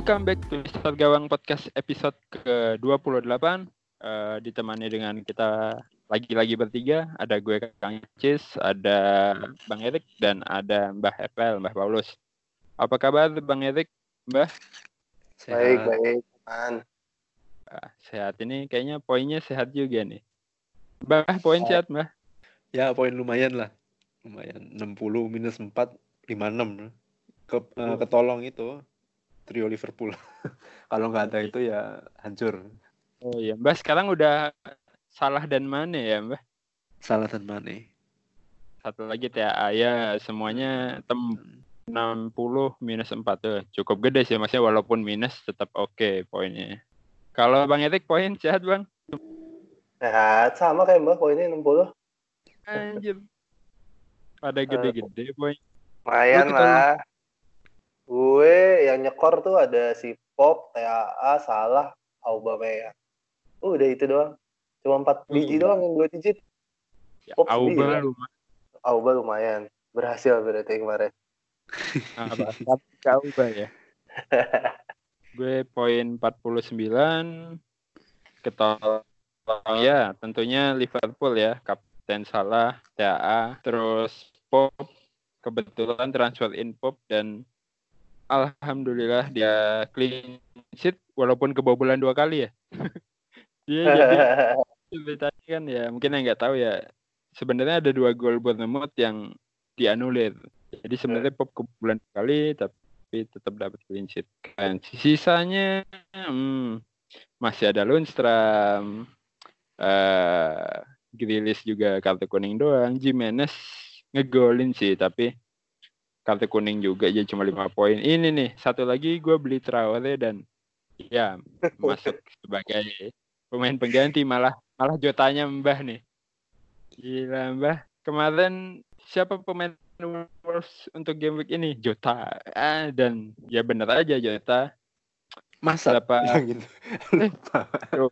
Welcome back to Mister Gawang Podcast episode ke-28 uh, Ditemani dengan kita lagi-lagi bertiga. Ada gue Kang Cis, ada Bang Erik, dan ada Mbah Epel, Mbah Paulus. Apa kabar Bang Erik, Mbah? Sehat. Baik, baik, teman uh, Sehat. Ini kayaknya poinnya sehat juga nih. Mbah, poin sehat Mbah? Ya, poin lumayan lah. Lumayan, 60 minus 4, 56 Ke, uh, ketolong itu trio Liverpool. Kalau nggak ada itu ya hancur. Oh iya, Mbak sekarang udah salah dan mana ya, Mbak? Salah dan mana? Satu lagi TAA ya semuanya tem 60 minus 4 tuh. Cukup gede sih maksudnya walaupun minus tetap oke okay poinnya. Kalau Bang Etik poin sehat, Bang? Sehat, sama kayak Mbak poinnya 60. Anjir. Pada gede-gede poin. Lumayan lah. Gue yang nyekor tuh ada si Pop, TAA, Salah, Aubameyang. Uh, udah itu doang. Cuma empat biji doang yang dua digit. Ya, Pop Auba lumayan. Auba lumayan. Berhasil berarti kemarin. Auba ya. gue poin 49 ketol ya tentunya Liverpool ya kapten Salah TAA terus Pop kebetulan transfer in Pop dan alhamdulillah dia clean sheet walaupun kebobolan dua kali ya. Dia jadi tadi kan ya mungkin yang nggak tahu ya sebenarnya ada dua gol Bournemouth yang dianulir. Jadi sebenarnya pop kebobolan dua kali tapi tetap dapat clean sheet. Kan sisanya hmm, masih ada Lundstrom, uh, Grilis juga kartu kuning doang, Jimenez ngegolin sih tapi kartu kuning juga aja cuma lima poin. Ini nih satu lagi gue beli Traore dan ya masuk sebagai pemain pengganti malah malah jotanya Mbah nih. Gila Mbah. Kemarin siapa pemain Wolves untuk game week ini? Jota. Ah, dan ya bener aja Jota. Masa Berapa... gitu.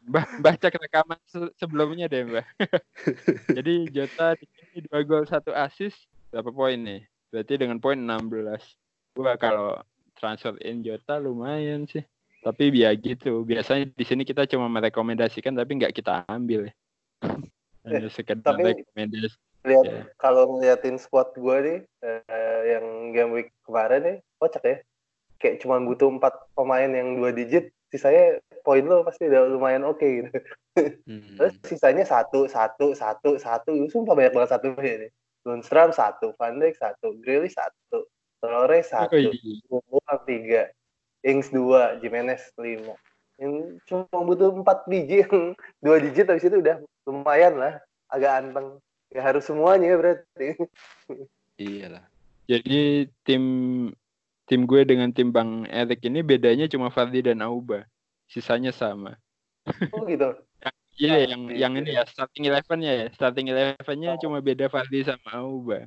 mbah, baca rekaman se sebelumnya deh Mbah. Jadi Jota ini dua gol satu assist berapa poin nih? Berarti dengan poin 16. Gua kalau transfer in Jota lumayan sih. Tapi biar gitu. Biasanya di sini kita cuma merekomendasikan tapi nggak kita ambil ya. Hanya sekedar tapi rekomendasi. Lihat ya. kalau ngeliatin squad gue nih eh, yang game week kemarin nih kocak ya. Kayak cuma butuh empat pemain yang dua digit, sisanya poin lo pasti udah lumayan oke okay, gitu. Hmm. Terus sisanya satu, satu, satu, satu, sumpah banyak banget satu ini. Lundstrom satu, Van Dijk satu, Grealish satu, Traore satu, Buang tiga, Ings dua, Jimenez lima. Yang cuma butuh empat biji yang dua digit habis itu udah lumayan lah, agak anteng. Ya harus semuanya berarti. Iyalah. Jadi tim tim gue dengan tim Bang Erik ini bedanya cuma Fardi dan Auba. Sisanya sama. Oh gitu. Iya yeah, yang yang ini ya starting elevennya ya starting elevennya oh. cuma beda Fardi sama Auba.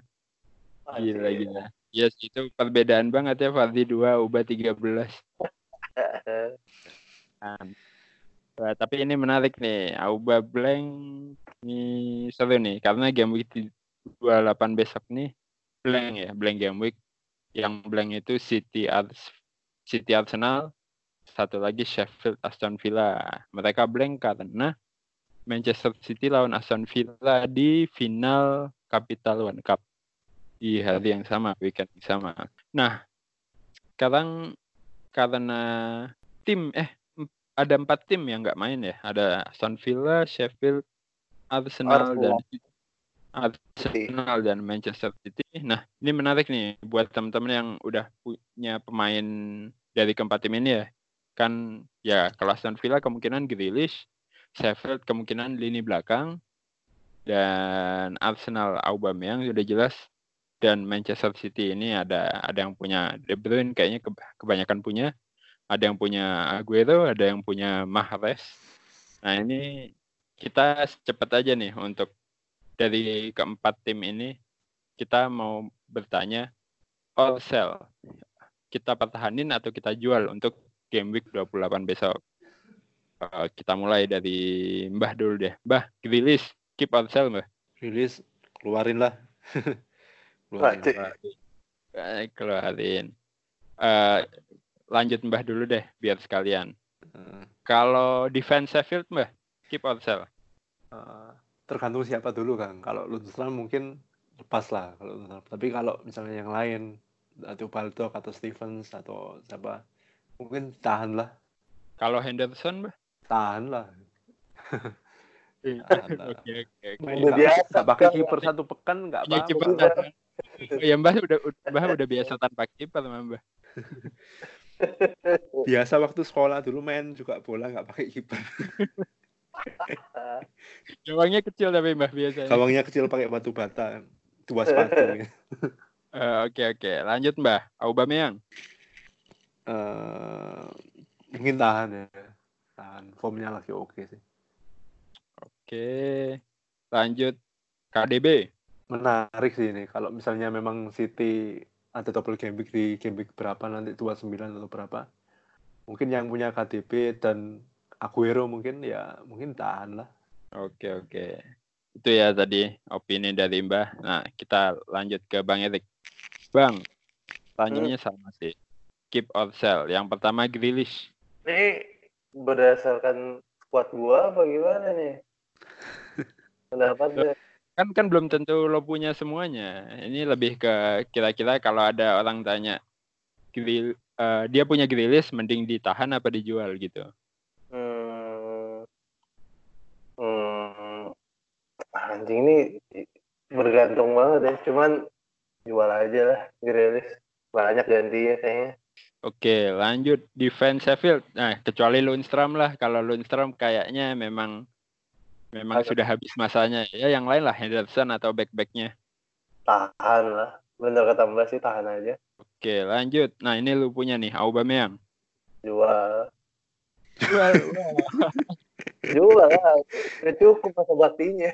Gila gila. Yes itu perbedaan banget ya Fardi dua Auba tiga belas. Nah, tapi ini menarik nih Auba blank ini seru nih karena game week 28 besok nih blank ya blank game week yang blank itu City Ars City Arsenal satu lagi Sheffield Aston Villa mereka blank karena Manchester City lawan Aston Villa di final Capital One Cup di hari yang sama, weekend yang sama. Nah, sekarang karena tim eh ada empat tim yang nggak main ya, ada Aston Villa, Sheffield, Arsenal, Arsenal. dan Arsenal dan Manchester City. Nah, ini menarik nih buat teman-teman yang udah punya pemain dari keempat tim ini ya. Kan ya kalau Aston Villa kemungkinan Grealish, Sheffield kemungkinan lini belakang dan Arsenal Aubameyang sudah jelas dan Manchester City ini ada ada yang punya De Bruyne kayaknya kebanyakan punya, ada yang punya Aguero, ada yang punya Mahrez. Nah ini kita cepat aja nih untuk dari keempat tim ini kita mau bertanya all sell. Kita pertahanin atau kita jual untuk game week 28 besok. Uh, kita mulai dari Mbah dulu deh. Mbah, rilis keep on sell Mbah. Rilis keluarin lah. keluarin. keluarin. keluarin. Uh, lanjut Mbah dulu deh biar sekalian. Uh. Kalau defense Sheffield Mbah, keep on sell. Uh, tergantung siapa dulu kan. Kalau Lundstrom mungkin lepas lah kalau Tapi kalau misalnya yang lain atau Baldock atau Stevens atau siapa mungkin tahan lah. Kalau Henderson Mbah? Tahan lah. Oke oke oke. biasa. pakai kiper satu pekan nggak iya, apa-apa. Oh, ya Mbah udah Mbah udah biasa tanpa kiper Mbah. biasa waktu sekolah dulu main juga bola nggak pakai kiper. Gawangnya kecil tapi Mbah biasa. Gawangnya kecil pakai batu bata, dua sepatu. Uh, Oke okay, oke, okay. lanjut Mbah. Aubameyang. Uh, mungkin tahan ya tahan formnya lagi oke sih. Oke. Lanjut. KDB menarik sih ini. Kalau misalnya memang City ada double game week di game week berapa nanti 29 atau berapa mungkin yang punya KDB dan Aguero mungkin ya mungkin tahan lah. Oke oke. Itu ya tadi opini dari Mbah. Nah kita lanjut ke Bang Erik. Bang tanyanya hmm. sama sih. Keep or sell. Yang pertama Grealish. Ini berdasarkan squad gua apa gimana nih? Pendapatnya. Kan kan belum tentu lo punya semuanya. Ini lebih ke kira-kira kalau ada orang tanya grill, uh, dia punya grillis mending ditahan apa dijual gitu. Hmm. Hmm. Anjing ini bergantung banget ya. Cuman jual aja lah grillis. Banyak gantinya kayaknya. Oke, lanjut defense Sheffield. Nah, kecuali Lundstrom lah. Kalau Lundstrom kayaknya memang memang sudah habis masanya. Ya, yang lain lah Henderson atau back-backnya. Tahan lah. Bener kata Mbak sih tahan aja. Oke, lanjut. Nah, ini lu punya nih Aubameyang. Jual. Jual. Jual lah. Udah cukup masa baktinya.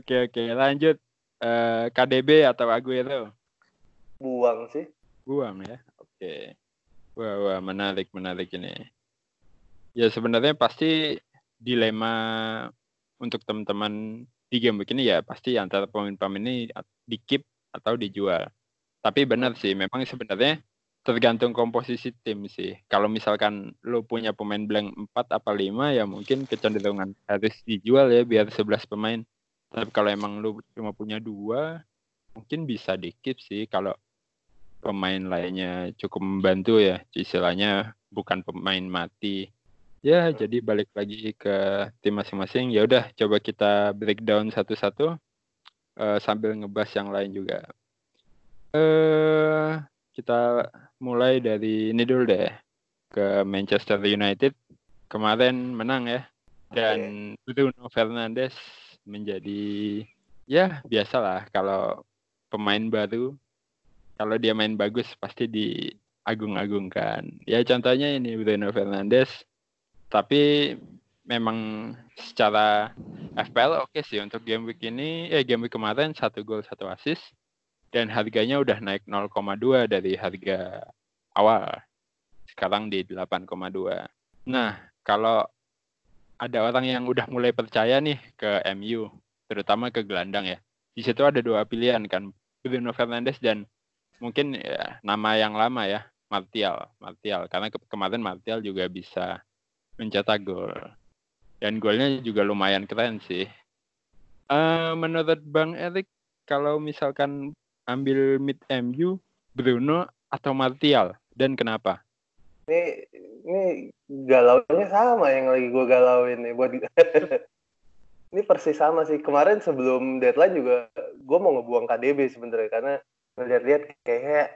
oke, oke. Lanjut. Uh, eh, KDB atau Aguero? Buang sih. Buang ya oke. Okay. wah wah menarik menarik ini. Ya sebenarnya pasti dilema untuk teman-teman di game begini ya pasti antara pemain-pemain ini di keep atau dijual. Tapi benar sih memang sebenarnya tergantung komposisi tim sih. Kalau misalkan lo punya pemain blank 4 apa 5 ya mungkin kecenderungan harus dijual ya biar 11 pemain. Tapi kalau emang lo cuma punya dua mungkin bisa di keep sih. Kalau pemain lainnya cukup membantu ya. Istilahnya bukan pemain mati. Ya jadi balik lagi ke tim masing-masing. Ya udah coba kita breakdown satu-satu uh, sambil ngebahas yang lain juga. Uh, kita mulai dari ini dulu deh ke Manchester United. Kemarin menang ya. Dan Bruno Fernandes menjadi ya biasalah kalau pemain baru kalau dia main bagus pasti diagung-agungkan. Ya contohnya ini Bruno Fernandes. Tapi memang secara FPL oke okay sih untuk game week ini, eh game week kemarin satu gol satu assist dan harganya udah naik 0,2 dari harga awal. Sekarang di 8,2. Nah, kalau ada orang yang udah mulai percaya nih ke MU, terutama ke gelandang ya. Di situ ada dua pilihan kan, Bruno Fernandes dan mungkin ya, nama yang lama ya Martial Martial. Karena ke kemarin Martial juga bisa mencetak gol. Dan golnya juga lumayan keren sih. Uh, menurut Bang Erik kalau misalkan ambil mid MU Bruno atau Martial? Dan kenapa? Ini ini galaunya sama yang lagi gue galauin nih buat ini persis sama sih. Kemarin sebelum deadline juga gue mau ngebuang KDB sebenarnya. Karena ngeliat-liat kayaknya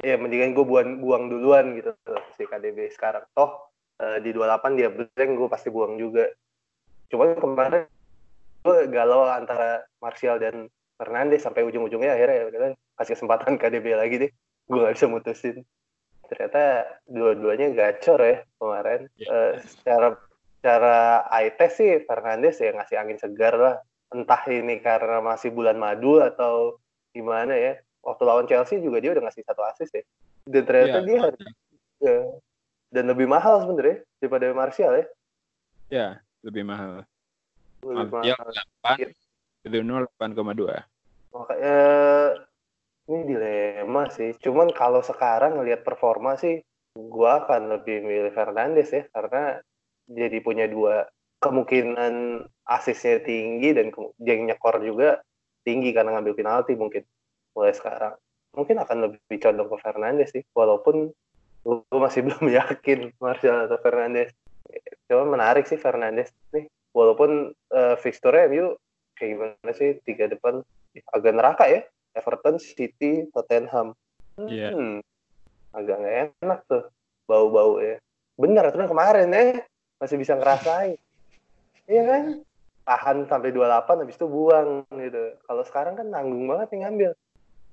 ya mendingan gue buang buang duluan gitu si KDB sekarang. Toh uh, di 28 dia blank gue pasti buang juga. Cuman kemarin gue galau antara Martial dan Fernandes sampai ujung-ujungnya akhirnya ya udah kasih kesempatan KDB lagi deh. Gue gak bisa mutusin. Ternyata dua-duanya gacor ya kemarin. Yeah. uh, secara secara eye test sih Fernandes ya ngasih angin segar lah. Entah ini karena masih bulan madu atau gimana ya waktu lawan Chelsea juga dia udah ngasih satu assist ya dan ternyata yeah. dia ya, dan lebih mahal sebenarnya daripada Martial ya ya lebih mahal lebih Martial mahal. 8 itu 8,2 makanya ini dilema sih. Cuman kalau sekarang ngelihat performa sih, gua akan lebih milih Fernandes ya karena jadi punya dua kemungkinan asisnya tinggi dan yang nyekor juga tinggi karena ngambil penalti mungkin mulai sekarang. Mungkin akan lebih condong ke Fernandes sih, walaupun gue masih belum yakin Martial atau Fernandes. Cuma menarik sih Fernandes nih, walaupun uh, fixture MU kayak gimana sih tiga depan agak neraka ya Everton, City, Tottenham. Iya. Hmm, agak nggak enak tuh bau-bau ya. Bener tuh kemarin ya masih bisa ngerasain. Iya kan? Tahan sampai 28 habis itu buang gitu. Kalau sekarang kan nanggung banget yang ngambil.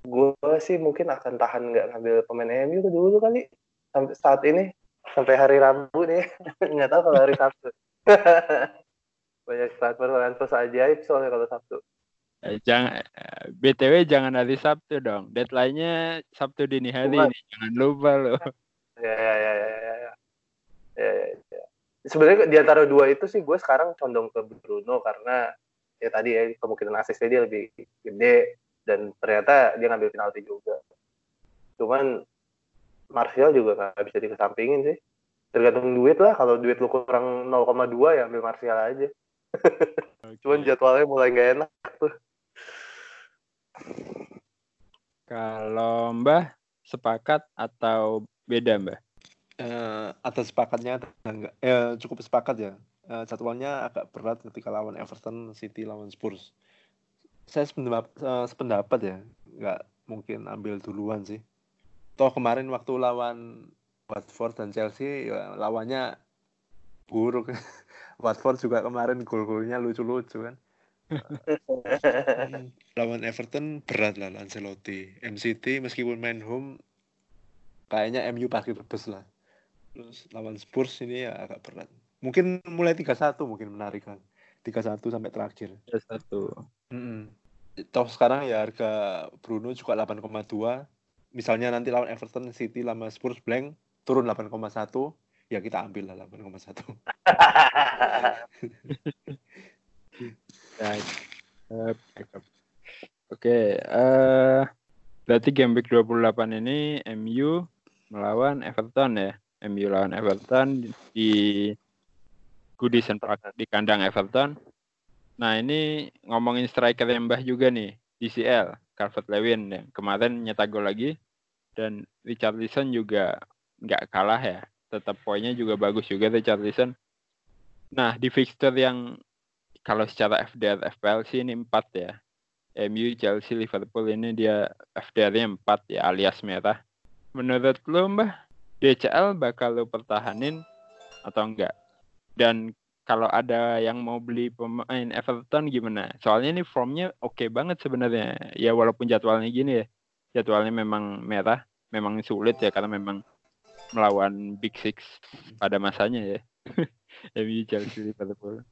Gue sih mungkin akan tahan nggak ngambil pemain MU dulu kali sampai saat ini sampai hari Rabu nih nggak tahu kalau hari Sabtu banyak transfer transfer ajaib soalnya kalau Sabtu Eh, jangan eh, btw jangan hari Sabtu dong. Deadline-nya Sabtu dini hari nih. Jangan lupa loh. Ya ya ya ya ya. ya, ya, ya. Sebenarnya di antara dua itu sih gue sekarang condong ke Bruno karena ya tadi ya kemungkinan asisnya dia lebih gede dan ternyata dia ngambil penalti juga. Cuman Martial juga nggak bisa dikesampingin sih. Tergantung duit lah. Kalau duit lu kurang 0,2 ya ambil Martial aja. okay. Cuman jadwalnya mulai nggak enak tuh. Kalau Mbah sepakat atau beda Mbah? Uh, atas sepakatnya enggak eh, cukup sepakat ya uh, jadwalnya agak berat ketika lawan Everton City lawan Spurs saya sependapat, uh, sependapat ya nggak mungkin ambil duluan sih toh kemarin waktu lawan Watford dan Chelsea ya, lawannya buruk Watford juga kemarin gol-golnya lucu-lucu kan lawan Everton berat lah Ancelotti. MCT meskipun main home kayaknya MU pasti bebas lah. Terus lawan Spurs ini ya agak berat. Mungkin mulai 3-1 mungkin menarik kan. 3-1 sampai terakhir. 3-1. Mm. Toh sekarang ya harga Bruno juga 8,2. Misalnya nanti lawan Everton, City, lama Spurs blank turun 8,1 ya kita ambil lah 8,1. Right. Uh, Oke, okay, uh, berarti game week 28 ini MU melawan Everton ya. MU lawan Everton di Goodison Park di kandang Everton. Nah ini ngomongin striker yang mbah juga nih, DCL, Calvert Lewin yang kemarin nyetak gol lagi dan Richard Richarlison juga nggak kalah ya, tetap poinnya juga bagus juga Richard Richarlison. Nah di fixture yang kalau secara FDR FPL sih ini 4 ya. MU, Chelsea, Liverpool ini dia FDR-nya 4 ya alias merah. Menurut lo Mbah, DCL bakal lo pertahanin atau enggak? Dan kalau ada yang mau beli pemain Everton gimana? Soalnya ini formnya oke okay banget sebenarnya. Ya walaupun jadwalnya gini ya. Jadwalnya memang merah, memang sulit ya karena memang melawan Big Six pada masanya ya. MU, Chelsea, Liverpool.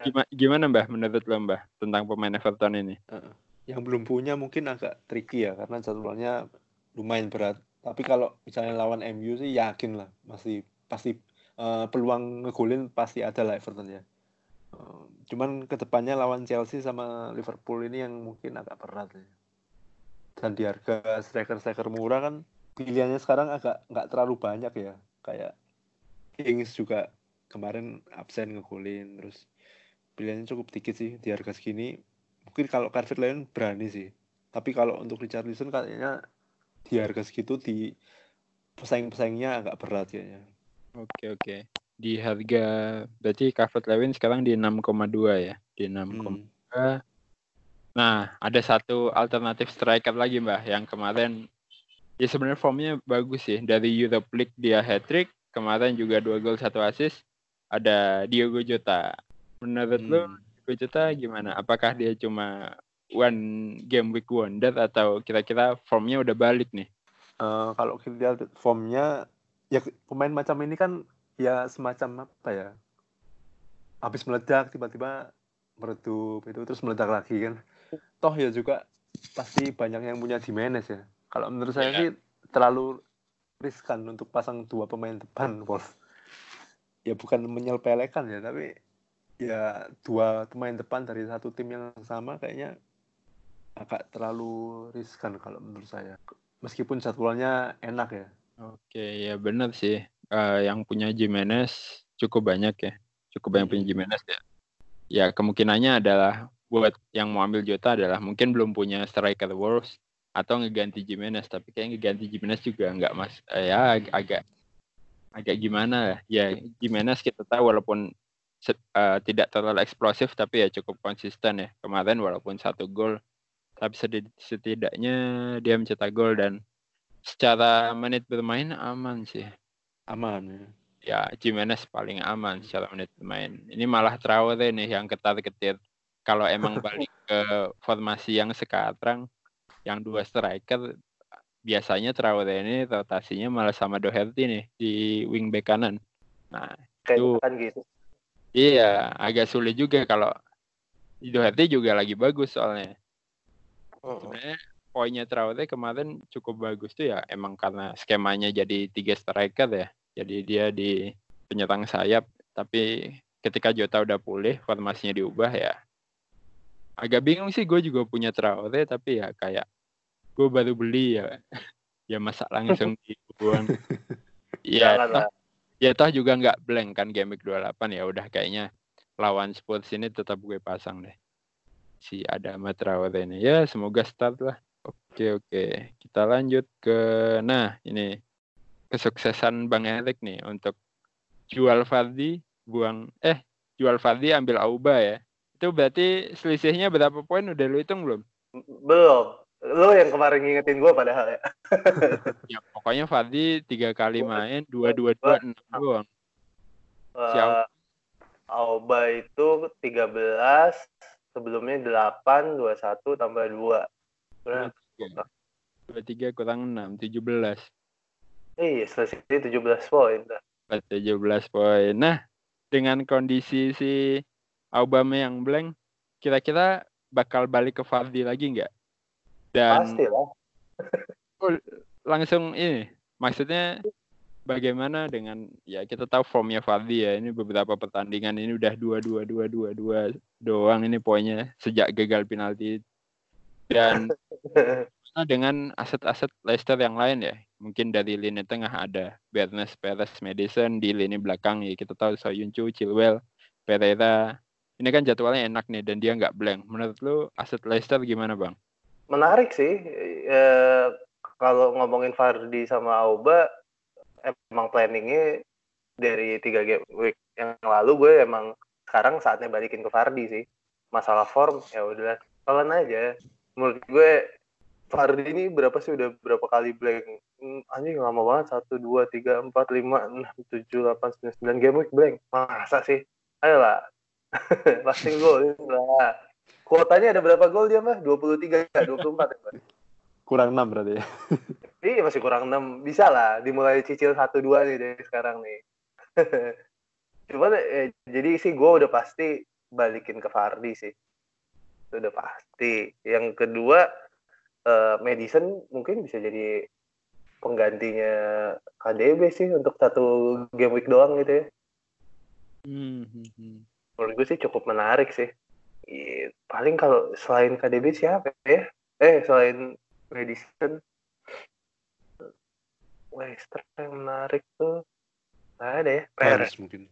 Gimana, gimana Mbah menurut lo Mbah tentang pemain Everton ini? Yang belum punya mungkin agak tricky ya karena jadwalnya lumayan berat. Tapi kalau misalnya lawan MU sih yakin lah masih pasti uh, peluang ngegolin pasti ada lah Everton ya. Uh, cuman ke depannya lawan Chelsea sama Liverpool ini yang mungkin agak berat ya. Dan di harga striker-striker murah kan pilihannya sekarang agak nggak terlalu banyak ya. Kayak Kings juga kemarin absen ngegolin terus pilihannya cukup dikit sih di harga segini mungkin kalau Carver Lyon berani sih tapi kalau untuk Richard Richarlison kayaknya di harga segitu di pesaing-pesaingnya agak berat kayaknya oke oke di harga berarti Carver Lewin sekarang di 6,2 ya di 6,2 hmm. nah ada satu alternatif striker lagi mbak yang kemarin ya sebenarnya formnya bagus sih dari Europe League dia hat trick kemarin juga dua gol satu assist ada Diogo Jota. Menurut hmm. lu Gue Jota gimana? Apakah dia cuma one game week wonder atau kira-kira formnya udah balik nih? Uh, kalau kita lihat formnya, ya pemain macam ini kan ya semacam apa ya? Habis meledak tiba-tiba meredup itu terus meledak lagi kan. Toh ya juga pasti banyak yang punya Jimenez ya. Kalau menurut saya yeah. sih terlalu riskan untuk pasang dua pemain depan Wolf. Ya bukan menyelpelekan ya, tapi ya dua pemain depan dari satu tim yang sama kayaknya agak terlalu riskan kalau menurut saya. Meskipun jadwalnya enak ya. Oke, ya benar sih. Uh, yang punya Jimenez cukup banyak ya. Cukup banyak punya Jimenez ya. Ya kemungkinannya adalah buat yang mau ambil Jota adalah mungkin belum punya striker worst atau ngeganti Jimenez tapi kayak ngeganti Jimenez juga nggak mas eh, ya agak agak gimana ya Jimenez kita tahu walaupun uh, tidak terlalu eksplosif tapi ya cukup konsisten ya kemarin walaupun satu gol tapi setidaknya dia mencetak gol dan secara menit bermain aman sih aman ya ya Jimenez paling aman secara menit bermain ini malah Traore nih yang ketar ketir kalau emang balik ke formasi yang sekarang yang dua striker biasanya Traore ini rotasinya malah sama Doherty nih di wing back kanan. Nah, Kayak itu kan gitu. Iya, agak sulit juga kalau Doherty juga lagi bagus soalnya. Oh. Sebenarnya poinnya Traore kemarin cukup bagus tuh ya emang karena skemanya jadi tiga striker ya. Jadi dia di penyerang sayap tapi ketika Jota udah pulih formasinya diubah ya. Agak bingung sih gue juga punya Traore tapi ya kayak gue baru beli ya. Ya masa langsung dibuang ya toh, ya toh juga nggak blank kan game week 28 ya. Udah kayaknya lawan Spurs ini tetap gue pasang deh. Si ada Traore ini. Ya semoga start lah oke oke kita lanjut ke nah ini kesuksesan Bang Erik nih untuk jual Fardi buang eh jual Fardi ambil Auba ya itu berarti selisihnya berapa poin udah lu hitung belum? Belum. Lu yang kemarin ngingetin gue padahal ya. ya pokoknya Fadli tiga kali main dua dua dua enam doang. Uh, Auba itu 13, sebelumnya 8, 21 tambah 2. Berapa? 23 kurang 6, 17. Iya, selisih 17 poin. 17 poin. Nah, dengan kondisi si Obama yang blank, kira-kira bakal balik ke Fardi lagi nggak? Dan Pasti lah. oh, langsung ini, maksudnya bagaimana dengan ya kita tahu formnya Fardi ya ini beberapa pertandingan ini udah dua dua dua dua dua doang ini poinnya sejak gagal penalti dan dengan aset-aset Leicester yang lain ya mungkin dari lini tengah ada Bernes Perez Madison di lini belakang ya kita tahu Soyuncu Chilwell Pereira ini kan jadwalnya enak nih dan dia nggak blank. Menurut lu aset Leicester gimana bang? Menarik sih. E, kalau ngomongin Fardi sama Auba, emang planningnya dari tiga game week yang lalu gue emang sekarang saatnya balikin ke Fardi sih. Masalah form ya udah kalian aja. Menurut gue Fardi ini berapa sih udah berapa kali blank? Hmm, anjing lama banget. Satu, dua, tiga, empat, lima, enam, tujuh, delapan, sembilan, sembilan game week blank. Masa sih? Ayolah, pasti gol lah. Kuotanya ada berapa gol dia mah? 23 ya, 24 ya, Kurang 6 berarti ya. iya, masih kurang 6. Bisa lah dimulai cicil 1 2 nih dari sekarang nih. Cuman eh, jadi sih gue udah pasti balikin ke Fardi sih. Itu udah pasti. Yang kedua eh, Madison mungkin bisa jadi penggantinya KDB sih untuk satu game week doang gitu ya. Hmm. hmm, hmm menurut gue sih cukup menarik sih. paling kalau selain KDB siapa ya? Eh selain Madison, Wester yang menarik tuh ada ya? Paris mungkin.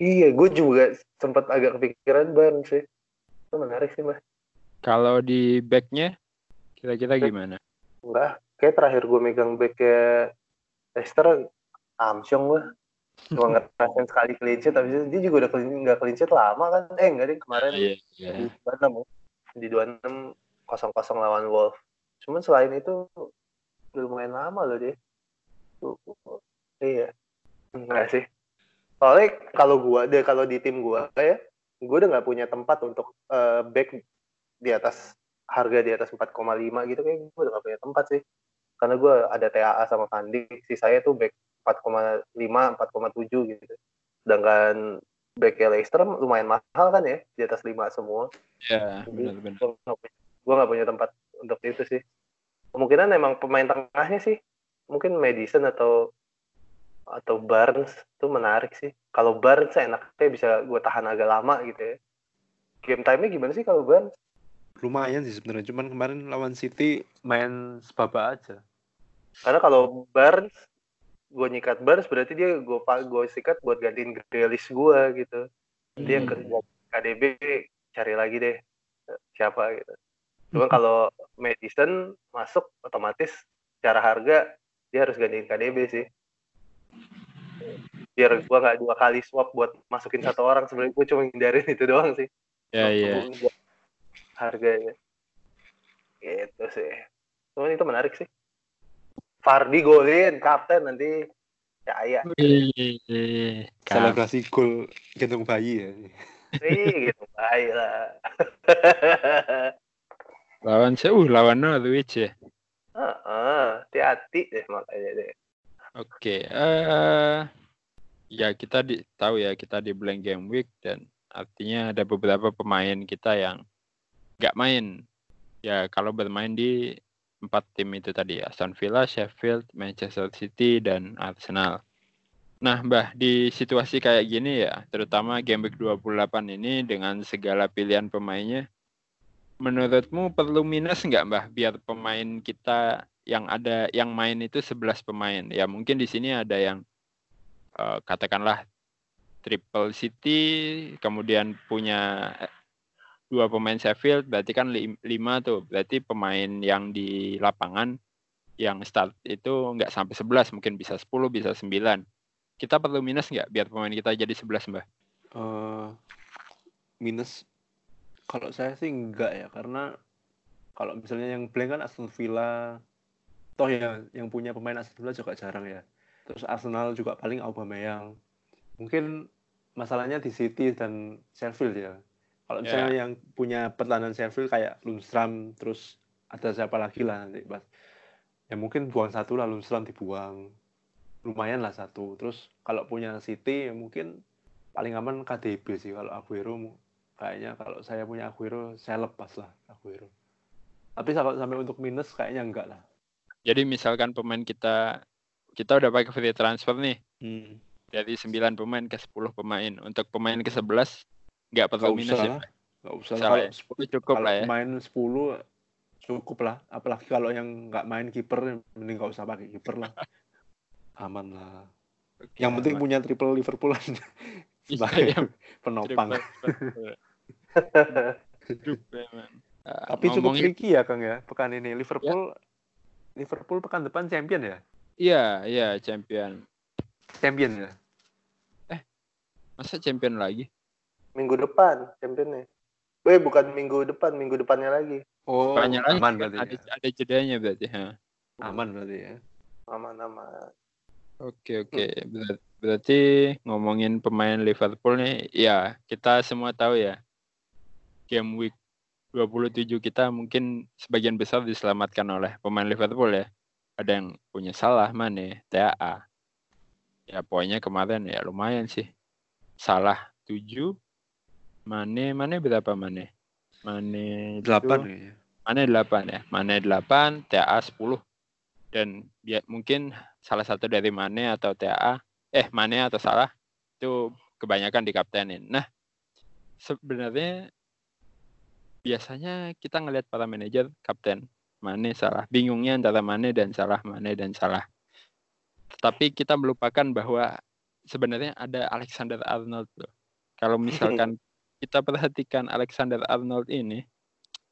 Iya, gue juga sempat agak kepikiran ban sih. Itu menarik sih, Mbak. Kalau di backnya, kira-kira gimana? Enggak, kayak terakhir gue megang backnya Leicester, Armstrong gue cuma ngerasain sekali clean sheet tapi dia juga udah clean nggak clean sheet lama kan. Eh enggak deh kemarin yeah, yeah. di dua enam di dua enam kosong kosong lawan Wolf cuman selain itu udah lumayan lama loh dia tuh iya. Enggak sih. Soalnya kalau gua deh kalau di tim gua ya gue udah nggak punya tempat untuk uh, back di atas harga di atas 4,5 gitu kayak gue udah gak punya tempat sih. Karena gue ada TAA sama Fandi si saya tuh back 4,5 4,7 gitu. Sedangkan back Leicester lumayan mahal kan ya di atas 5 semua. Ya benar-benar gue gak punya tempat untuk itu sih. Kemungkinan emang pemain tengahnya sih mungkin Madison atau atau Barnes itu menarik sih. Kalau Barnes enaknya bisa gue tahan agak lama gitu ya. Game time-nya gimana sih kalau Barnes? Lumayan sih sebenarnya cuman kemarin lawan City main sebaba aja. Karena kalau Barnes gue nyikat Barnes berarti dia gue gue sikat buat gantiin Grealish gue gitu. Dia hmm. kerja KDB cari lagi deh siapa gitu. Cuma kalau Madison masuk otomatis secara harga dia harus gantiin KDB sih biar gue nggak dua kali swap buat masukin satu orang sebenarnya gue cuma hindarin itu doang sih. Ya iya harganya. Gitu sih. Cuman itu menarik sih. Fardi golin kapten nanti. Ya ya. Selebrasi gol gendong bayi ya. Ih, gitu bayi lah. Lawan saya uh lawan Norwich ya? Uh, uh, hati-hati deh makanya deh oke okay, uh, ya kita di tahu ya kita di blank game week dan artinya ada beberapa pemain kita yang nggak main. Ya kalau bermain di empat tim itu tadi Aston Villa, Sheffield, Manchester City dan Arsenal. Nah, Mbah, di situasi kayak gini ya, terutama game week 28 ini dengan segala pilihan pemainnya, menurutmu perlu minus nggak, Mbah, biar pemain kita yang ada yang main itu 11 pemain. Ya mungkin di sini ada yang uh, katakanlah triple city, kemudian punya dua pemain Sheffield berarti kan lima tuh. Berarti pemain yang di lapangan yang start itu nggak sampai sebelas mungkin bisa sepuluh bisa sembilan. Kita perlu minus nggak biar pemain kita jadi sebelas mbak? Uh, minus? Kalau saya sih enggak ya karena kalau misalnya yang blank kan Aston Villa toh ya yang punya pemain Aston Villa juga jarang ya. Terus Arsenal juga paling Aubameyang. Mungkin masalahnya di City dan Sheffield ya. Kalau ya. misalnya yeah. yang punya pertahanan Sheffield kayak Lundstram terus ada siapa lagi lah nanti pas ya mungkin buang satu lah Lundstram dibuang. Lumayan lah satu. Terus kalau punya City ya mungkin paling aman KDB sih kalau Aguero. Kayaknya kalau saya punya Aguero saya lepas lah Aguero. Tapi sampai sampai untuk minus kayaknya enggak lah jadi misalkan pemain kita kita udah pakai free transfer nih hmm. dari 9 pemain ke 10 pemain untuk pemain ke 11 Nggak perlu minus usah ya. Nggak usah. Kalau ya. 10 cukup kalau lah ya. Main 10 cukup lah. Apalagi kalau yang nggak main kiper, mending nggak usah pakai kiper lah. Aman lah. Oke, yang penting punya triple Liverpool sebagai iya, penopang. Tapi cukup tricky ya Kang ya pekan ini Liverpool ya. Liverpool pekan depan champion ya? Iya, iya champion. Champion ya? Eh, masa champion lagi? minggu depan championnya. Eh bukan minggu depan, minggu depannya lagi. Oh, depannya aman berarti. Ada, ya? ada jedanya berarti, ha. Aman berarti ya. Aman aman. Oke oke, Ber berarti ngomongin pemain Liverpool nih, ya kita semua tahu ya. Game week 27 kita mungkin sebagian besar diselamatkan oleh pemain Liverpool ya. Ada yang punya salah mana TAA. Ya poinnya kemarin ya lumayan sih. Salah 7, Mane Mane berapa Mane? Mane delapan ya. Mane delapan ya. Mane delapan, TAA sepuluh. Dan ya, mungkin salah satu dari Mane atau TAA, eh Mane atau salah itu kebanyakan di kaptenin. Nah, sebenarnya biasanya kita ngelihat para manajer kapten Mane salah. Bingungnya antara Mane dan salah, Mane dan salah. Tetapi kita melupakan bahwa sebenarnya ada Alexander Arnold loh. Kalau misalkan kita perhatikan Alexander Arnold ini,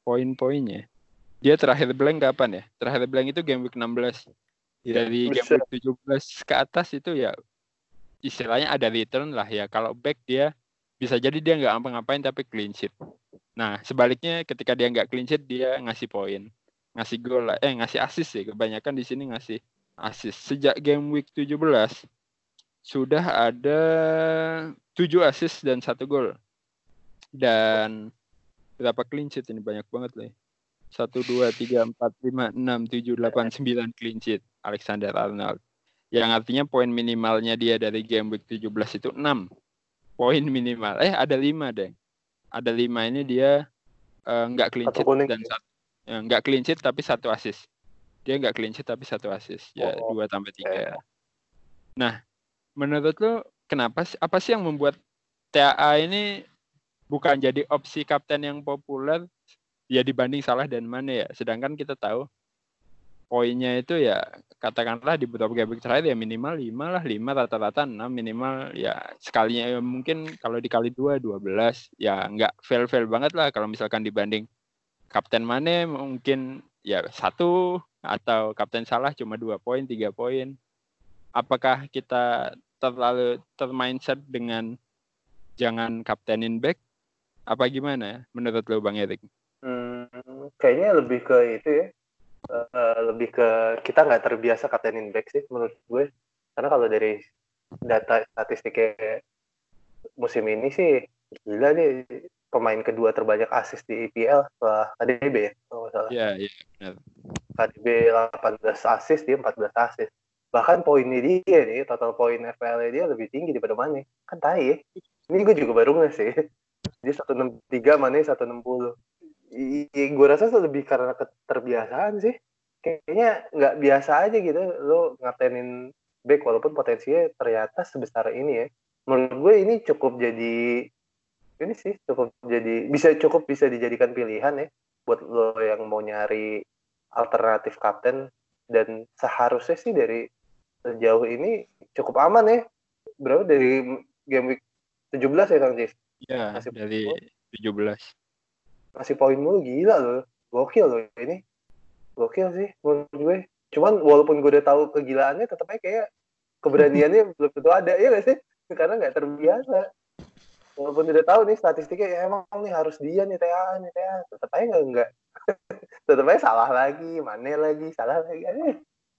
poin-poinnya, dia terakhir blank kapan ya? Terakhir blank itu game week 16. Ya, Dari bisa. game week 17 ke atas itu ya istilahnya ada return lah ya. Kalau back dia bisa jadi dia nggak ngapa-ngapain tapi clean sheet. Nah sebaliknya ketika dia nggak clean sheet dia ngasih poin, ngasih gol eh ngasih assist sih. Kebanyakan di sini ngasih assist. Sejak game week 17 sudah ada 7 assist dan satu gol dan berapa clean sheet ini banyak banget loh. Satu dua tiga empat lima enam tujuh delapan sembilan clean sheet Alexander Arnold. Yang artinya poin minimalnya dia dari game week 17 itu 6 poin minimal. Eh ada 5 deh. Ada 5 ini dia eh, nggak uh, clean sheet dan satu ya, nggak clean sheet tapi satu assist. Dia nggak clean sheet tapi satu assist. Ya oh, dua tambah tiga. Nah, menurut lo kenapa sih apa sih yang membuat TAA ini bukan jadi opsi kapten yang populer ya dibanding Salah dan Mane ya. Sedangkan kita tahu poinnya itu ya katakanlah di beberapa game terakhir ya minimal 5 lah 5 rata-rata 6 minimal ya sekalinya ya mungkin kalau dikali 2 12 ya nggak fail-fail banget lah kalau misalkan dibanding Kapten Mane mungkin ya satu atau Kapten Salah cuma dua poin tiga poin apakah kita terlalu termindset dengan jangan kaptenin back apa gimana menurut lo Bang Erik? Hmm, kayaknya lebih ke itu ya uh, lebih ke kita nggak terbiasa kaptenin back sih menurut gue karena kalau dari data statistiknya musim ini sih gila nih pemain kedua terbanyak assist di EPL setelah KDB ya kalau nggak salah. Iya, iya benar. KDB 18 assist dia 14 assist. Bahkan poinnya dia nih, total poin FPL dia lebih tinggi daripada Mane. Kan tai ya. Ini gue juga baru nggak sih. Dia 163, Mane 160 gue rasa lebih karena keterbiasaan sih. Kayaknya nggak biasa aja gitu lo ngatenin back walaupun potensinya ternyata sebesar ini ya. Menurut gue ini cukup jadi ini sih cukup jadi bisa cukup bisa dijadikan pilihan ya buat lo yang mau nyari alternatif kapten. Dan seharusnya sih dari sejauh ini cukup aman ya. Berapa dari game week 17 ya Kang Jis? Iya, dari 17 ngasih poin mulu gila loh. Gokil loh ini. Gokil sih menurut gue. Cuman walaupun gue udah tahu kegilaannya tetap aja kayak keberaniannya belum tentu ada ya gak sih? Karena nggak terbiasa. Walaupun udah tahu nih statistiknya ya emang nih harus dia nih TA nih TA tetap aja nggak nggak. Tetap aja salah lagi mana lagi salah lagi.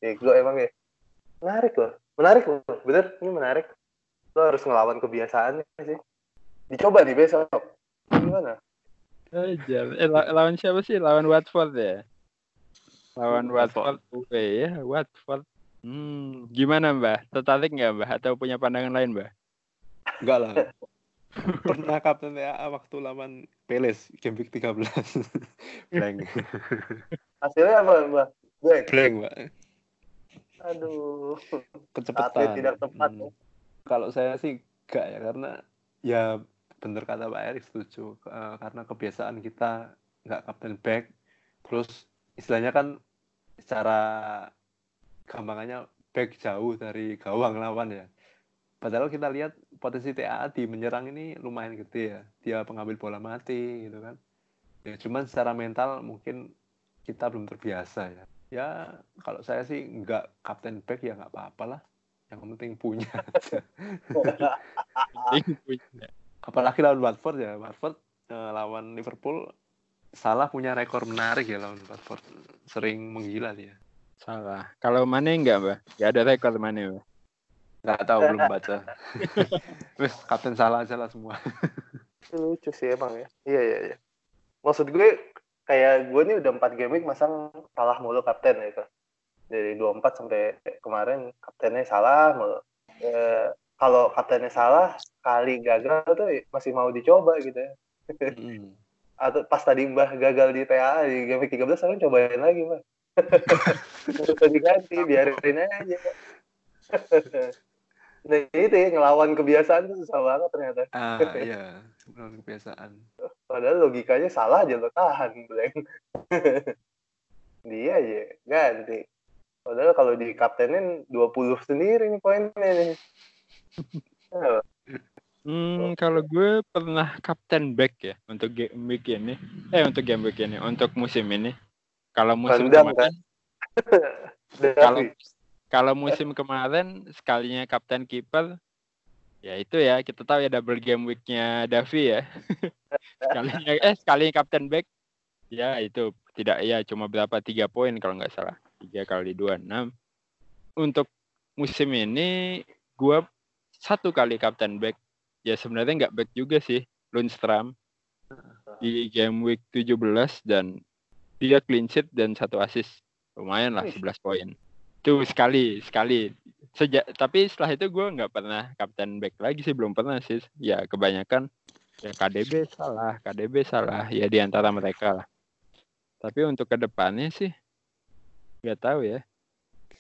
Eh gue emang ya. Menarik loh menarik loh. Bener ini menarik. Lo harus ngelawan kebiasaannya sih. Dicoba nih besok. Gimana Ajar. Eh, lawan siapa sih? Lawan Watford ya? Lawan Watford. Oke ya, Watford. Hmm, gimana Mbah? Tertarik nggak Mbah? Atau punya pandangan lain Mbah? Enggak lah. Pernah kapten ya waktu lawan Peles, game week 13. Blank. Hasilnya apa Mbah? Blank. Blank, Mbak. Aduh. Kecepatan. tidak tepat. Hmm. Kalau saya sih enggak ya, karena ya bener kata Pak Erik setuju. Uh, karena kebiasaan kita nggak kapten back terus istilahnya kan secara gampangannya back jauh dari gawang lawan ya. Padahal kita lihat potensi TAA di menyerang ini lumayan gede ya. Dia pengambil bola mati gitu kan. Ya cuman secara mental mungkin kita belum terbiasa ya. Ya kalau saya sih nggak kapten back ya nggak apa-apa lah. Yang penting punya penting punya apalagi lawan Watford ya. Watford uh, lawan Liverpool salah punya rekor menarik ya lawan Watford. Sering menggila dia. Salah. Kalau mana enggak mbak? Nggak ada rekor mana mbak? Nggak tahu belum baca. Terus kapten salah aja lah semua. Lucu sih emang ya. Iya iya iya. Maksud gue kayak gue nih udah empat game week masang salah mulu kapten gitu dari 24 sampai kemarin kaptennya salah mulu eh, kalau kaptennya salah kali gagal tuh masih mau dicoba gitu ya. Hmm. Atau pas tadi Mbah gagal di TA di game 13 sekarang cobain lagi Mbah. Untuk diganti biarin aja. nah itu ya ngelawan kebiasaan tuh susah banget ternyata. Ah iya, ngelawan kebiasaan. Padahal logikanya salah aja lo tahan blank. Dia aja ganti. Padahal kalau di kaptenin 20 sendiri nih poinnya nih. Hmm, kalau gue pernah kapten back ya untuk game week ini. Eh untuk game week ini, untuk musim ini. Kalau musim Rendam, kemarin, kan? kalau kalau musim kemarin sekalinya kapten kiper, ya itu ya kita tahu ya double game weeknya Davi ya. sekalinya eh sekalinya kapten back, ya itu tidak ya cuma berapa tiga poin kalau nggak salah tiga kali dua enam. Untuk musim ini gue satu kali kapten back ya sebenarnya nggak back juga sih Lundstrom di game week 17 dan dia clean sheet dan satu assist. Lumayan lah 11 poin. Itu sekali, sekali. Sejak tapi setelah itu gue nggak pernah kapten back lagi sih, belum pernah sih. Ya kebanyakan ya KDB salah, KDB salah ya di antara mereka lah. Tapi untuk ke depannya sih nggak tahu ya.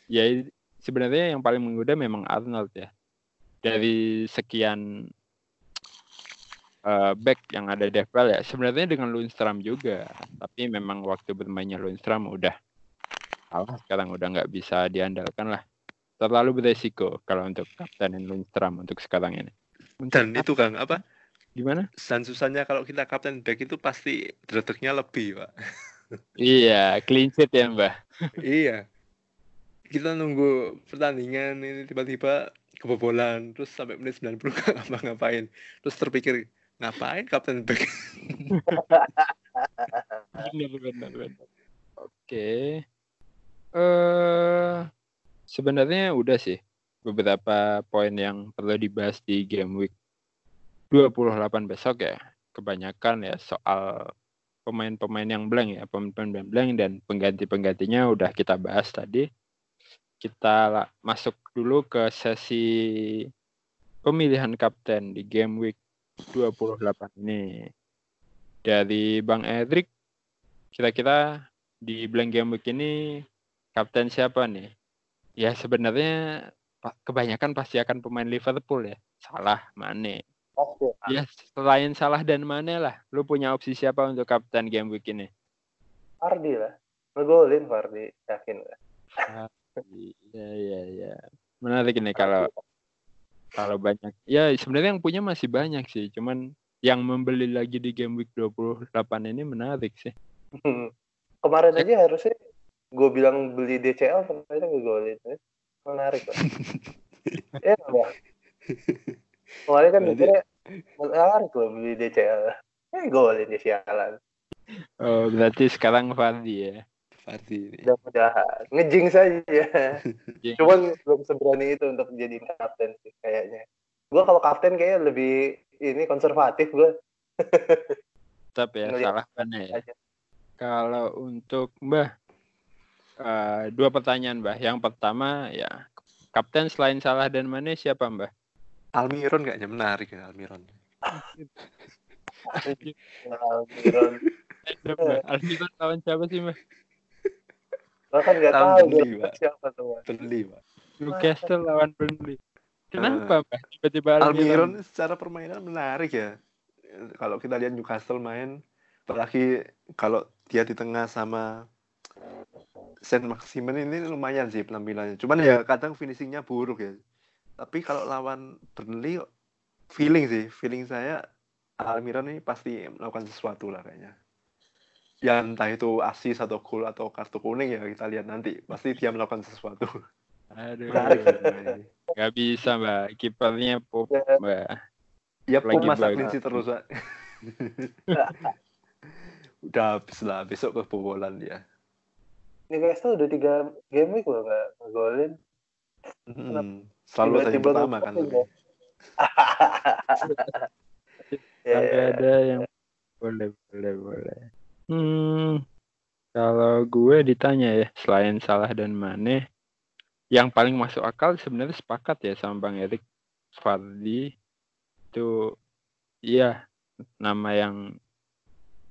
Ya sebenarnya yang paling menggoda memang Arnold ya. Dari sekian uh, back yang ada di FPL ya sebenarnya dengan Lundstram juga. Tapi memang waktu bermainnya Lundstram udah kalah sekarang udah nggak bisa diandalkan lah. Terlalu beresiko kalau untuk kaptenin Lundstram untuk sekarang ini. Dan itu Kang apa? Gimana? Dan susahnya kalau kita kapten back itu pasti dreteknya lebih pak. Iya clean sheet ya mbak. Iya. Kita nunggu pertandingan ini tiba-tiba kebobolan terus sampai menit 90 nggak ngapa-ngapain terus terpikir Ngapain Captain Back? benar, benar, benar. Oke. Eh sebenarnya udah sih beberapa poin yang perlu dibahas di game week 28 besok ya. Kebanyakan ya soal pemain-pemain yang blank ya, pemain-pemain blank dan pengganti-penggantinya udah kita bahas tadi. Kita masuk dulu ke sesi pemilihan kapten di game week 28 ini. Dari Bang Edric, kira-kira di blank game week ini kapten siapa nih? Ya sebenarnya kebanyakan pasti akan pemain Liverpool ya. Salah, Mane. Ya selain salah dan Mane lah, lu punya opsi siapa untuk kapten game week ini? Fardi lah. Ngegolin Fardi, yakin lah. Iya, iya, iya. Menarik ini kalau kalau banyak. Ya sebenarnya yang punya masih banyak sih. Cuman yang membeli lagi di game week 28 ini menarik sih. Kemarin aja harusnya gue bilang beli DCL ternyata gue golin menarik kok ya enggak kemarin kan mikirnya menarik loh beli DCL eh golin ya sialan oh berarti sekarang Fardi ya Fardi mudah-mudahan. Ngejing saja cuman belum seberani itu untuk jadi kapten sih kayaknya. Gue kalau kapten kayaknya lebih ini konservatif gue tetap ya salah kan ya. kalau untuk Mbah uh, dua pertanyaan Mbah. Yang pertama ya kapten selain salah dan mana siapa Mbah? Almiron kayaknya menarik ya Almiron. Almiron. Almiron lawan siapa sih Mbah Bahkan nggak tahu dia siapa tuh. Beli, Pak. Newcastle lawan Burnley. Kenapa, uh, Pak? Tiba-tiba Almiron secara permainan menarik ya. Kalau kita lihat Newcastle main, apalagi kalau dia di tengah sama Saint Maximin ini lumayan sih penampilannya. Cuman ya kadang finishingnya buruk ya. Tapi kalau lawan Burnley feeling sih, feeling saya Almiron ini pasti melakukan sesuatu lah kayaknya ya entah itu asis atau gol atau kartu kuning ya kita lihat nanti. Pasti dia melakukan sesuatu. Aduh. Nggak bisa mbak. Kipernya pop ya. mbak. Ya pop masa sih terus mbak. udah habis lah besok kebobolan dia. Newcastle udah tiga game week loh nggak ngegolin. Hmm, selalu saja pertama kan. ya, ya. ada yang boleh boleh boleh Hmm, kalau gue ditanya ya, selain Salah dan Mane, yang paling masuk akal sebenarnya sepakat ya sama Bang Erik. Fardi itu iya nama yang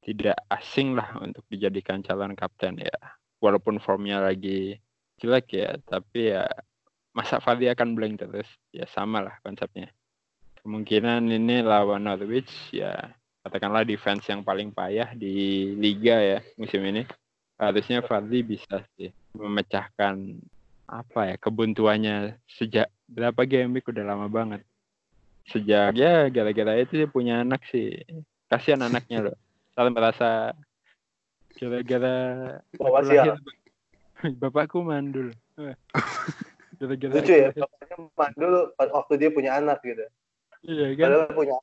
tidak asing lah untuk dijadikan calon kapten ya. Walaupun formnya lagi jelek ya, tapi ya masa Fardi akan blank terus? Ya sama lah konsepnya. Kemungkinan ini lawan Norwich ya katakanlah defense yang paling payah di liga ya musim ini. Harusnya Fadli bisa sih memecahkan apa ya kebuntuannya sejak berapa game week udah lama banget. Sejak ya gara-gara itu dia punya anak sih. Kasihan anaknya loh. Saling merasa gara-gara lahir, bapakku mandul. Gara-gara lucu ya bapaknya mandul waktu dia punya anak gitu. Iya kan? Padahal punya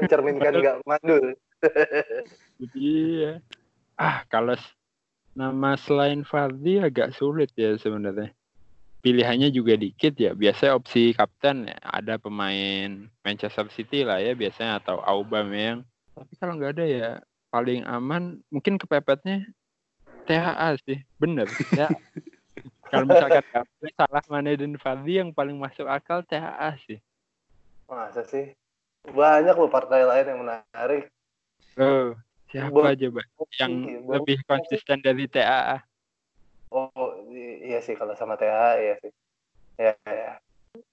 mencerminkan nggak mandul. Iya. Ah kalau nama selain Fardi agak sulit ya sebenarnya. Pilihannya juga dikit ya. Biasanya opsi kapten ya ada pemain Manchester City lah ya biasanya atau Aubameyang. Tapi kalau nggak ada ya paling aman mungkin kepepetnya THA sih. Bener ya kalau misalkan salah Mane dan Fadli yang paling masuk akal THA sih. Masa sih banyak loh partai lain yang menarik oh siapa aja bang yang Bo lebih konsisten dari TAA oh iya sih kalau sama TAA iya sih ya, ya.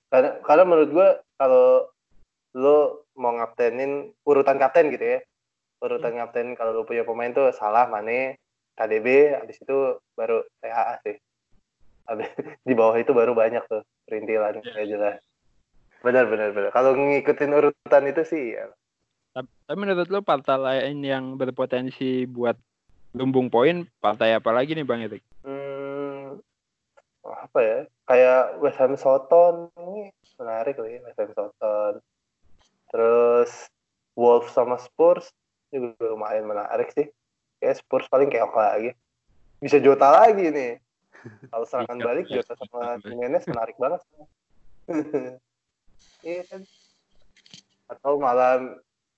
karena karena menurut gue kalau lo mau ngaptenin urutan kapten gitu ya urutan hmm. kapten kalau lo punya pemain tuh salah Mane KDB habis itu baru THA sih habis di bawah itu baru banyak tuh perintilan yeah. kayak jelas benar benar benar kalau ngikutin urutan itu sih ya tapi menurut lo partai lain yang berpotensi buat lumbung poin partai apa lagi nih bang Erik? Hmm, apa ya? Kayak West Ham Soton ini menarik nih West Ham Soton. Terus Wolves sama Spurs juga lumayan menarik sih. Kayak Spurs paling kayak apa lagi. Bisa Jota lagi nih. Kalau serangan balik Jota sama Jimenez menarik banget. Kan. Atau malah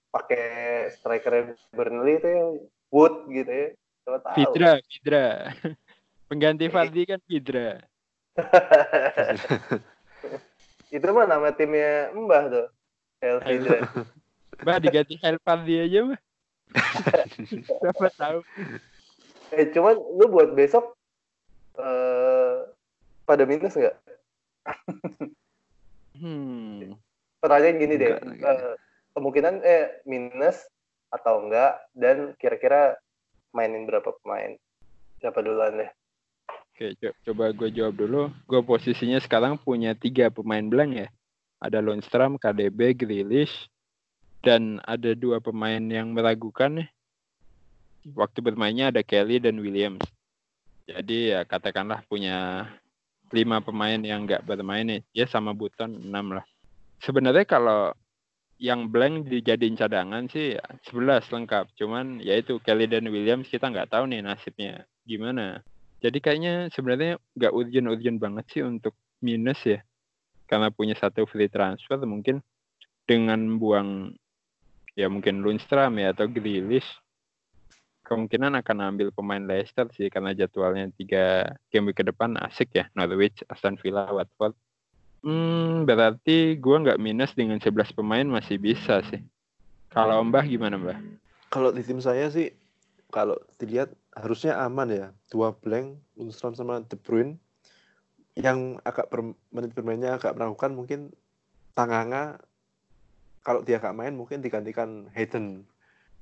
pakai striker Burnley itu ya Wood gitu ya. Coba Fidra, Fidra. Pengganti Fadli kan Fidra. itu mah nama timnya Mbah tuh. Chelsea Mbah diganti Helfandi aja mah. Siapa tahu. Eh cuman lu buat besok uh, pada minus nggak? Hmm. Pertanyaan gini deh. Uh, kemungkinan eh minus atau enggak dan kira-kira mainin berapa pemain? Siapa duluan deh? Oke, coba gue jawab dulu. Gue posisinya sekarang punya tiga pemain blank ya ada Lundstrom, KDB, Grealish, dan ada dua pemain yang meragukan nih. Waktu bermainnya ada Kelly dan Williams. Jadi ya katakanlah punya lima pemain yang nggak bermain nih. Ya sama Buton enam lah. Sebenarnya kalau yang blank dijadiin cadangan sih ya 11 lengkap. Cuman ya itu Kelly dan Williams kita nggak tahu nih nasibnya gimana. Jadi kayaknya sebenarnya nggak urgent-urgent banget sih untuk minus ya karena punya satu free transfer mungkin dengan buang ya mungkin Lundstrom ya atau Grealish kemungkinan akan ambil pemain Leicester sih karena jadwalnya tiga game week ke depan asik ya Norwich, Aston Villa, Watford. Hmm, berarti gue nggak minus dengan 11 pemain masih bisa sih. Kalau Mbah gimana Mbah? Kalau di tim saya sih kalau dilihat harusnya aman ya. Dua blank, Lundstrom sama De Bruyne yang agak ber, menit bermainnya agak meragukan mungkin Tanganga kalau dia agak main mungkin digantikan Hayden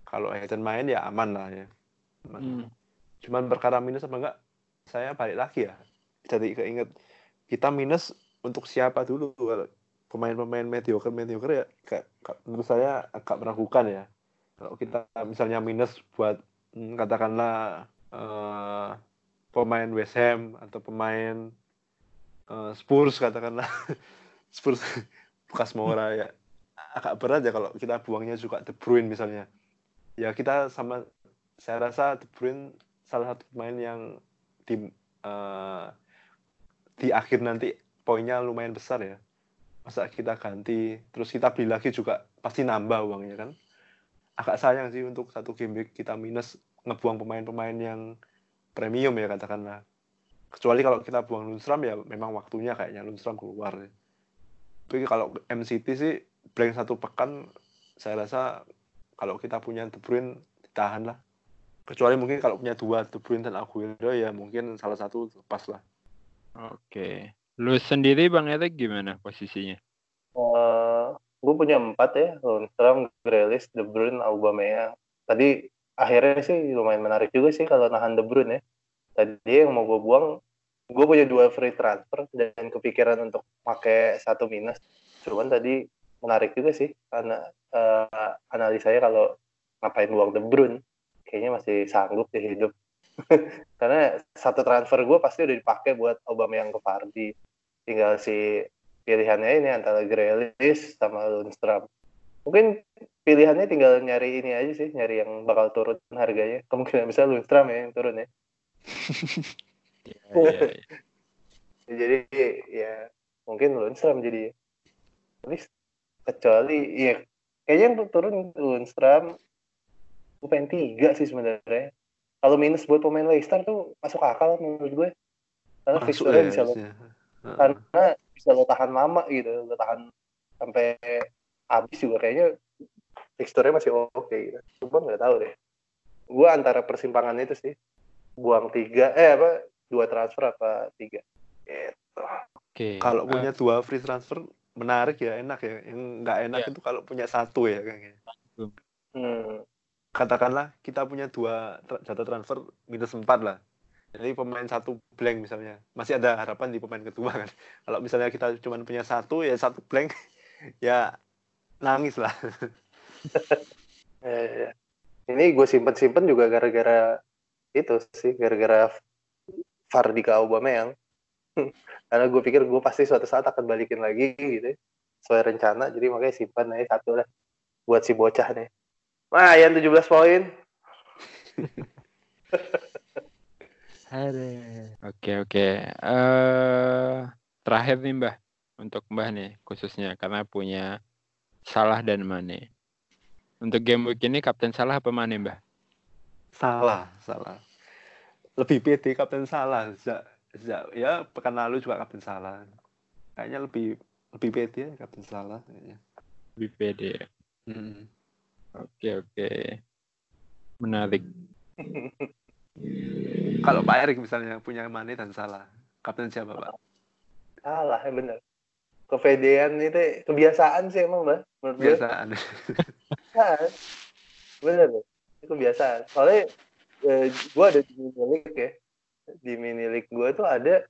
kalau Hayden main ya aman lah ya aman. Hmm. cuman perkara minus apa enggak saya balik lagi ya. Jadi keinget kita minus untuk siapa dulu? Pemain-pemain mediocre mediocre ya kayak, menurut saya agak meragukan ya. Kalau kita misalnya minus buat hmm, katakanlah uh, pemain West Ham atau pemain uh, Spurs katakanlah. Spurs bekas Mora ya. Agak berat ya kalau kita buangnya juga De Bruyne misalnya. Ya kita sama saya rasa De Bruyne salah satu pemain yang di uh, di akhir nanti poinnya lumayan besar ya. Masa kita ganti terus kita beli lagi juga pasti nambah uangnya kan. Agak sayang sih untuk satu game kita minus ngebuang pemain-pemain yang premium ya katakanlah. Kecuali kalau kita buang Lundstrom ya memang waktunya kayaknya Lundstrom keluar tapi kalau MCT sih blank satu pekan saya rasa kalau kita punya De Bruyne ditahan lah kecuali mungkin kalau punya dua De Bruyne dan Aguero ya mungkin salah satu lepas lah. Oke. Lu sendiri Bang Erik gimana posisinya? Uh, eh, gue punya empat ya Lundstrom, Grealish, De Bruyne, Aubameyang. Tadi akhirnya sih lumayan menarik juga sih kalau nahan De Bruyne ya. Tadi yang mau gue buang gue punya dua free transfer dan kepikiran untuk pakai satu minus. Cuman tadi menarik juga sih karena uh, analisanya kalau ngapain buang De Bruyne kayaknya masih sanggup di hidup. Karena satu transfer gue pasti udah dipakai buat Obama yang ke Fardi tinggal si pilihannya ini antara Grealish sama Lundstrom mungkin pilihannya tinggal nyari ini aja sih nyari yang bakal turun harganya. Kemungkinan bisa Lundstrom ya yang turun ya. Ya, ya, ya. jadi ya mungkin Lundstrom jadi. Tapi kecuali ya kayaknya yang turun Lundstrom gue pengen tiga sih sebenarnya kalau minus buat pemain Leicester tuh masuk akal menurut gue karena fixture ya, bisa lo karena bisa lo tahan lama gitu lo tahan sampai habis juga kayaknya fixture masih oke okay, gitu. cuma nggak tahu deh gue antara persimpangan itu sih buang tiga eh apa dua transfer apa tiga gitu. Oke. Okay. Kalau uh, punya dua free transfer menarik ya enak ya. Yang nggak enak yeah. itu kalau punya satu ya kayaknya. Hmm. Katakanlah kita punya dua jatah transfer minus empat lah. Jadi pemain satu blank misalnya, masih ada harapan di pemain kedua kan. Kalau misalnya kita cuma punya satu ya satu blank, ya nangis lah. eh, ini gue simpen simpen juga gara-gara itu sih, gara-gara Fardika yang karena gue pikir gue pasti suatu saat akan balikin lagi gitu sesuai rencana jadi makanya simpan aja satu lah buat si bocah nih yang 17 poin Oke oke. Uh, terakhir nih Mbah untuk Mbah nih khususnya karena punya Salah dan Mane. Untuk game week ini Kapten Salah apa Mane Mbah? Salah, salah. Lebih pede Kapten Salah sejak ya pekan lalu juga kapten salah kayaknya lebih lebih pede ya kapten salah kayaknya lebih pede ya hmm. Oke oke. Menarik. Kalau Pak Erik misalnya punya Mane dan salah kapten siapa Pak? Salah ya benar. Kepedean itu kebiasaan sih emang mbak. Kebiasaan. Nah, bener itu kebiasaan. Soalnya eh, gue ada di milik ya. Di mini league gue tuh ada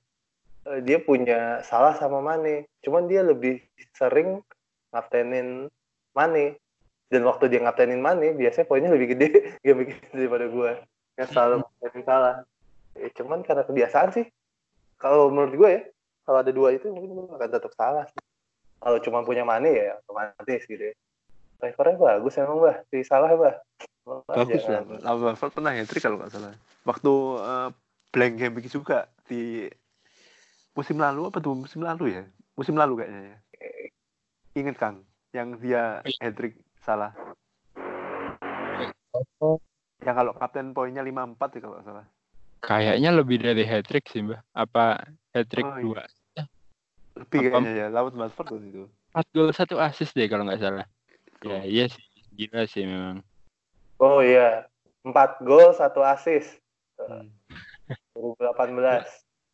uh, dia punya salah sama Mane cuman dia lebih sering ngaptenin Mane dan waktu dia ngaptenin Mane biasanya poinnya lebih gede gak begitu daripada gue yang selalu ngaptenin salah. Ya, cuman karena kebiasaan sih. Kalau menurut gue ya kalau ada dua itu mungkin gue akan tetap salah sih. kalau cuma punya Mane ya otomatis gitu ya. Rekornya bagus emang bah, si salah bah. Bagus lah. Lawan pernah ya trik kalau nggak salah. Waktu uh, blank game juga di musim lalu apa tuh musim lalu ya? Musim lalu kayaknya ya. Inget kang yang dia hat trick salah. Yang kalau kapten poinnya lima empat ya kalau salah. Kayaknya lebih dari hat trick sih mbak apa hat trick oh, iya. dua? Lebih apa, kayaknya ya laut Watford tuh itu. Empat gol satu assist deh kalau nggak salah. Oh. ya iya sih. Gila sih memang. Oh iya. Empat gol satu assist. Hmm. 2018.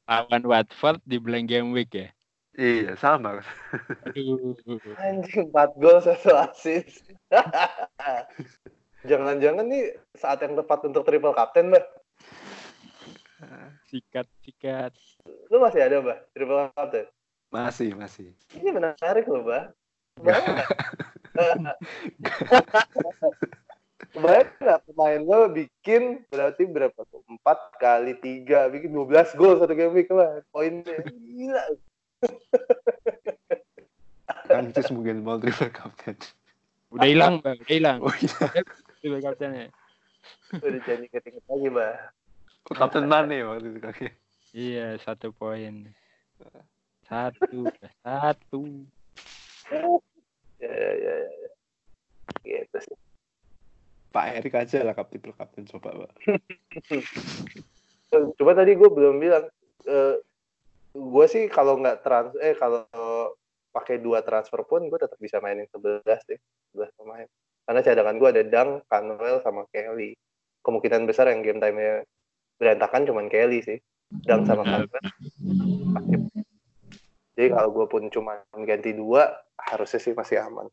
Lawan Watford di blank game week ya? Iya, sama. Anjing 4 gol satu assist. Jangan-jangan nih saat yang tepat untuk triple captain, Mbak. Sikat, sikat. Lu masih ada, Mbak, triple captain? Masih, masih. Ini menarik loh, Mbak. Kemarin nggak pemain lo bikin berarti berapa tuh? Empat kali tiga, bikin dua belas gol satu game week lah. Poinnya gila. Kan itu mungkin mau triple captain. Udah hilang, Bang. Udah hilang. Oh iya. Triple captainnya. Udah jadi ketinggalan lagi, Bang. Oh, kapten mana ya waktu itu kaki? Iya, satu poin. Satu, satu. Ya, ya, ya, ya. Gitu sih. Pak Erik aja lah kapten kapten coba pak. coba tadi gue belum bilang. Uh, gue sih kalau nggak trans eh kalau pakai dua transfer pun gue tetap bisa mainin sebelas deh, sebelas pemain. Karena cadangan gue ada Dang, Canwell sama Kelly. Kemungkinan besar yang game time-nya berantakan cuman Kelly sih. Dang sama Canwell. Jadi kalau gue pun cuma ganti dua, harusnya sih masih aman.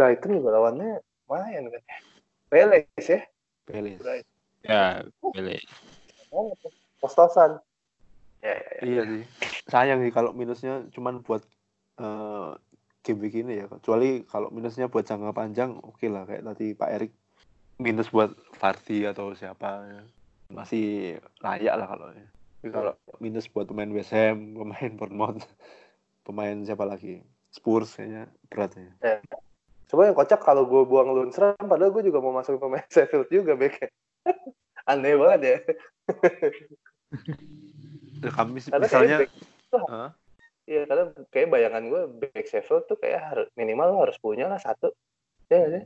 Brighton juga lawannya lumayan kan ya. Peles ya. Peles. Ya, Peles. Pos-tosan. Ya, ya, ya. Iya sih. Sayang sih kalau minusnya cuman buat uh, game begini ya. Kecuali kalau minusnya buat jangka panjang, oke okay lah kayak tadi Pak Erik minus buat Farti atau siapa ya. masih layak lah kalau ya. Tapi kalau minus buat pemain West Ham, pemain Bournemouth, pemain siapa lagi? Spurs kayaknya berat ya. ya. Coba yang kocak kalau gue buang Lundstrom, padahal gue juga mau masukin pemain Sheffield juga, Bek. Aneh banget ya. Ya kami karena misalnya, Iya, huh? karena kayak bayangan gue back Sheffield tuh kayak harus, minimal harus punya lah satu. Ya sih?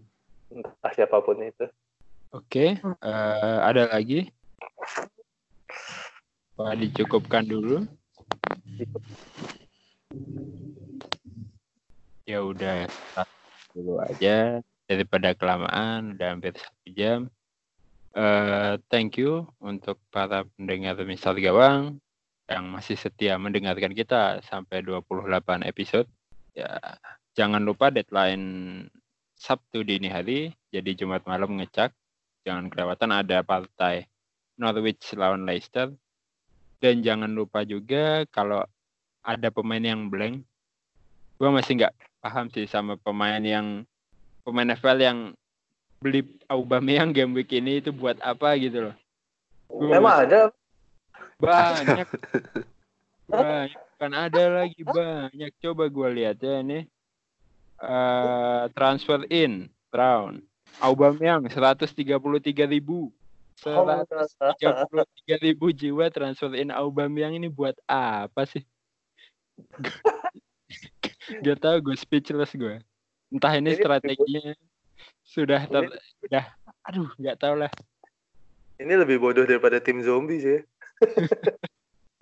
entah siapa pun itu. Oke, okay. uh, eh, ada lagi? Pak dicukupkan dulu. Ya udah dulu aja daripada kelamaan udah hampir satu jam. Uh, thank you untuk para pendengar misal gawang yang masih setia mendengarkan kita sampai 28 episode. Ya, jangan lupa deadline Sabtu dini hari, jadi Jumat malam ngecek. Jangan kelewatan ada partai Norwich lawan Leicester. Dan jangan lupa juga kalau ada pemain yang blank. Gue masih nggak paham sih sama pemain yang pemain FPL yang beli Aubameyang game week ini itu buat apa gitu loh. Gua Memang masih... ada. Banyak. banyak. Kan ada lagi banyak. Coba gue lihat ya ini uh, transfer in Brown. Aubameyang 133 ribu. 133 ribu jiwa transfer in Aubameyang ini buat apa sih? Gak tau gue speechless gue. Entah ini, strateginya sudah ter, sudah aduh nggak tau lah. Ini lebih bodoh daripada tim zombie sih.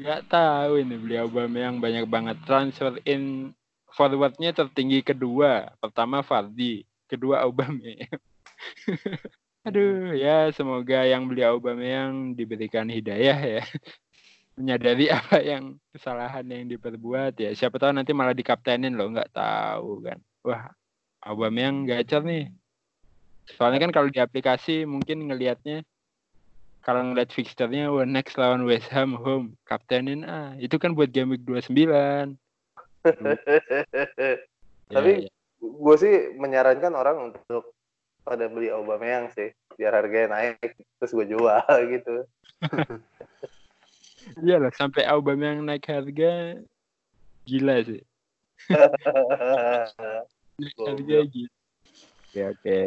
Gak tahu ini beli Aubameyang banyak banget transfer in forwardnya tertinggi kedua. Pertama Fardi, kedua Aubameyang. Aduh, ya semoga yang beli Aubameyang diberikan hidayah ya. Menyadari apa yang kesalahan yang diperbuat ya. Siapa tahu nanti malah dikaptenin loh, nggak tahu kan. Wah, Aubameyang gacor nih. Soalnya kan kalau di aplikasi mungkin ngelihatnya kalau ngeliat fixturnya wah next lawan West Ham home kaptenin ah itu kan buat game week 29 Tapi ya, ya. gue sih menyarankan orang untuk pada beli Aubameyang sih biar harganya naik terus gue jual gitu. Iya lah sampai Aubameyang naik harga gila sih. naik harga gila. Oke oke.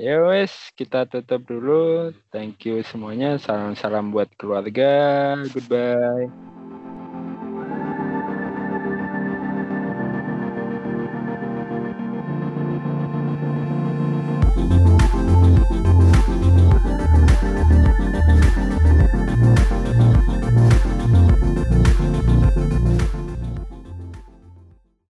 Ya wes kita tutup dulu. Thank you semuanya. Salam-salam buat keluarga. Goodbye.